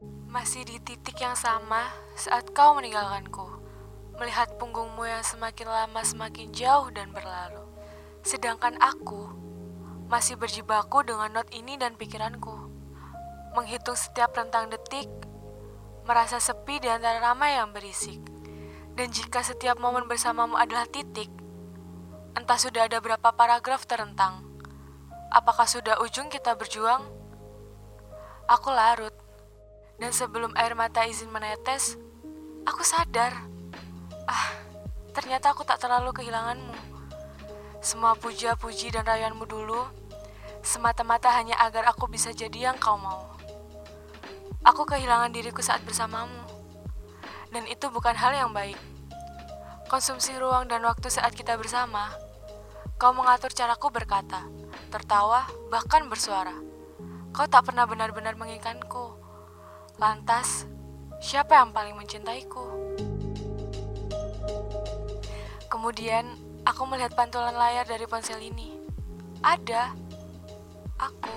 Masih di titik yang sama saat kau meninggalkanku, melihat punggungmu yang semakin lama semakin jauh dan berlalu. Sedangkan aku masih berjibaku dengan not ini dan pikiranku. Menghitung setiap rentang detik, merasa sepi di antara ramai yang berisik. Dan jika setiap momen bersamamu adalah titik, entah sudah ada berapa paragraf terentang. Apakah sudah ujung kita berjuang? Aku larut. Dan sebelum air mata izin menetes, aku sadar. Ah, ternyata aku tak terlalu kehilanganmu. Semua puja-puji dan rayuanmu dulu, semata-mata hanya agar aku bisa jadi yang kau mau. Aku kehilangan diriku saat bersamamu. Dan itu bukan hal yang baik. Konsumsi ruang dan waktu saat kita bersama, kau mengatur caraku berkata, tertawa, bahkan bersuara. Kau tak pernah benar-benar menginginkanku. Lantas, siapa yang paling mencintaiku? Kemudian, aku melihat pantulan layar dari ponsel ini. Ada. Aku.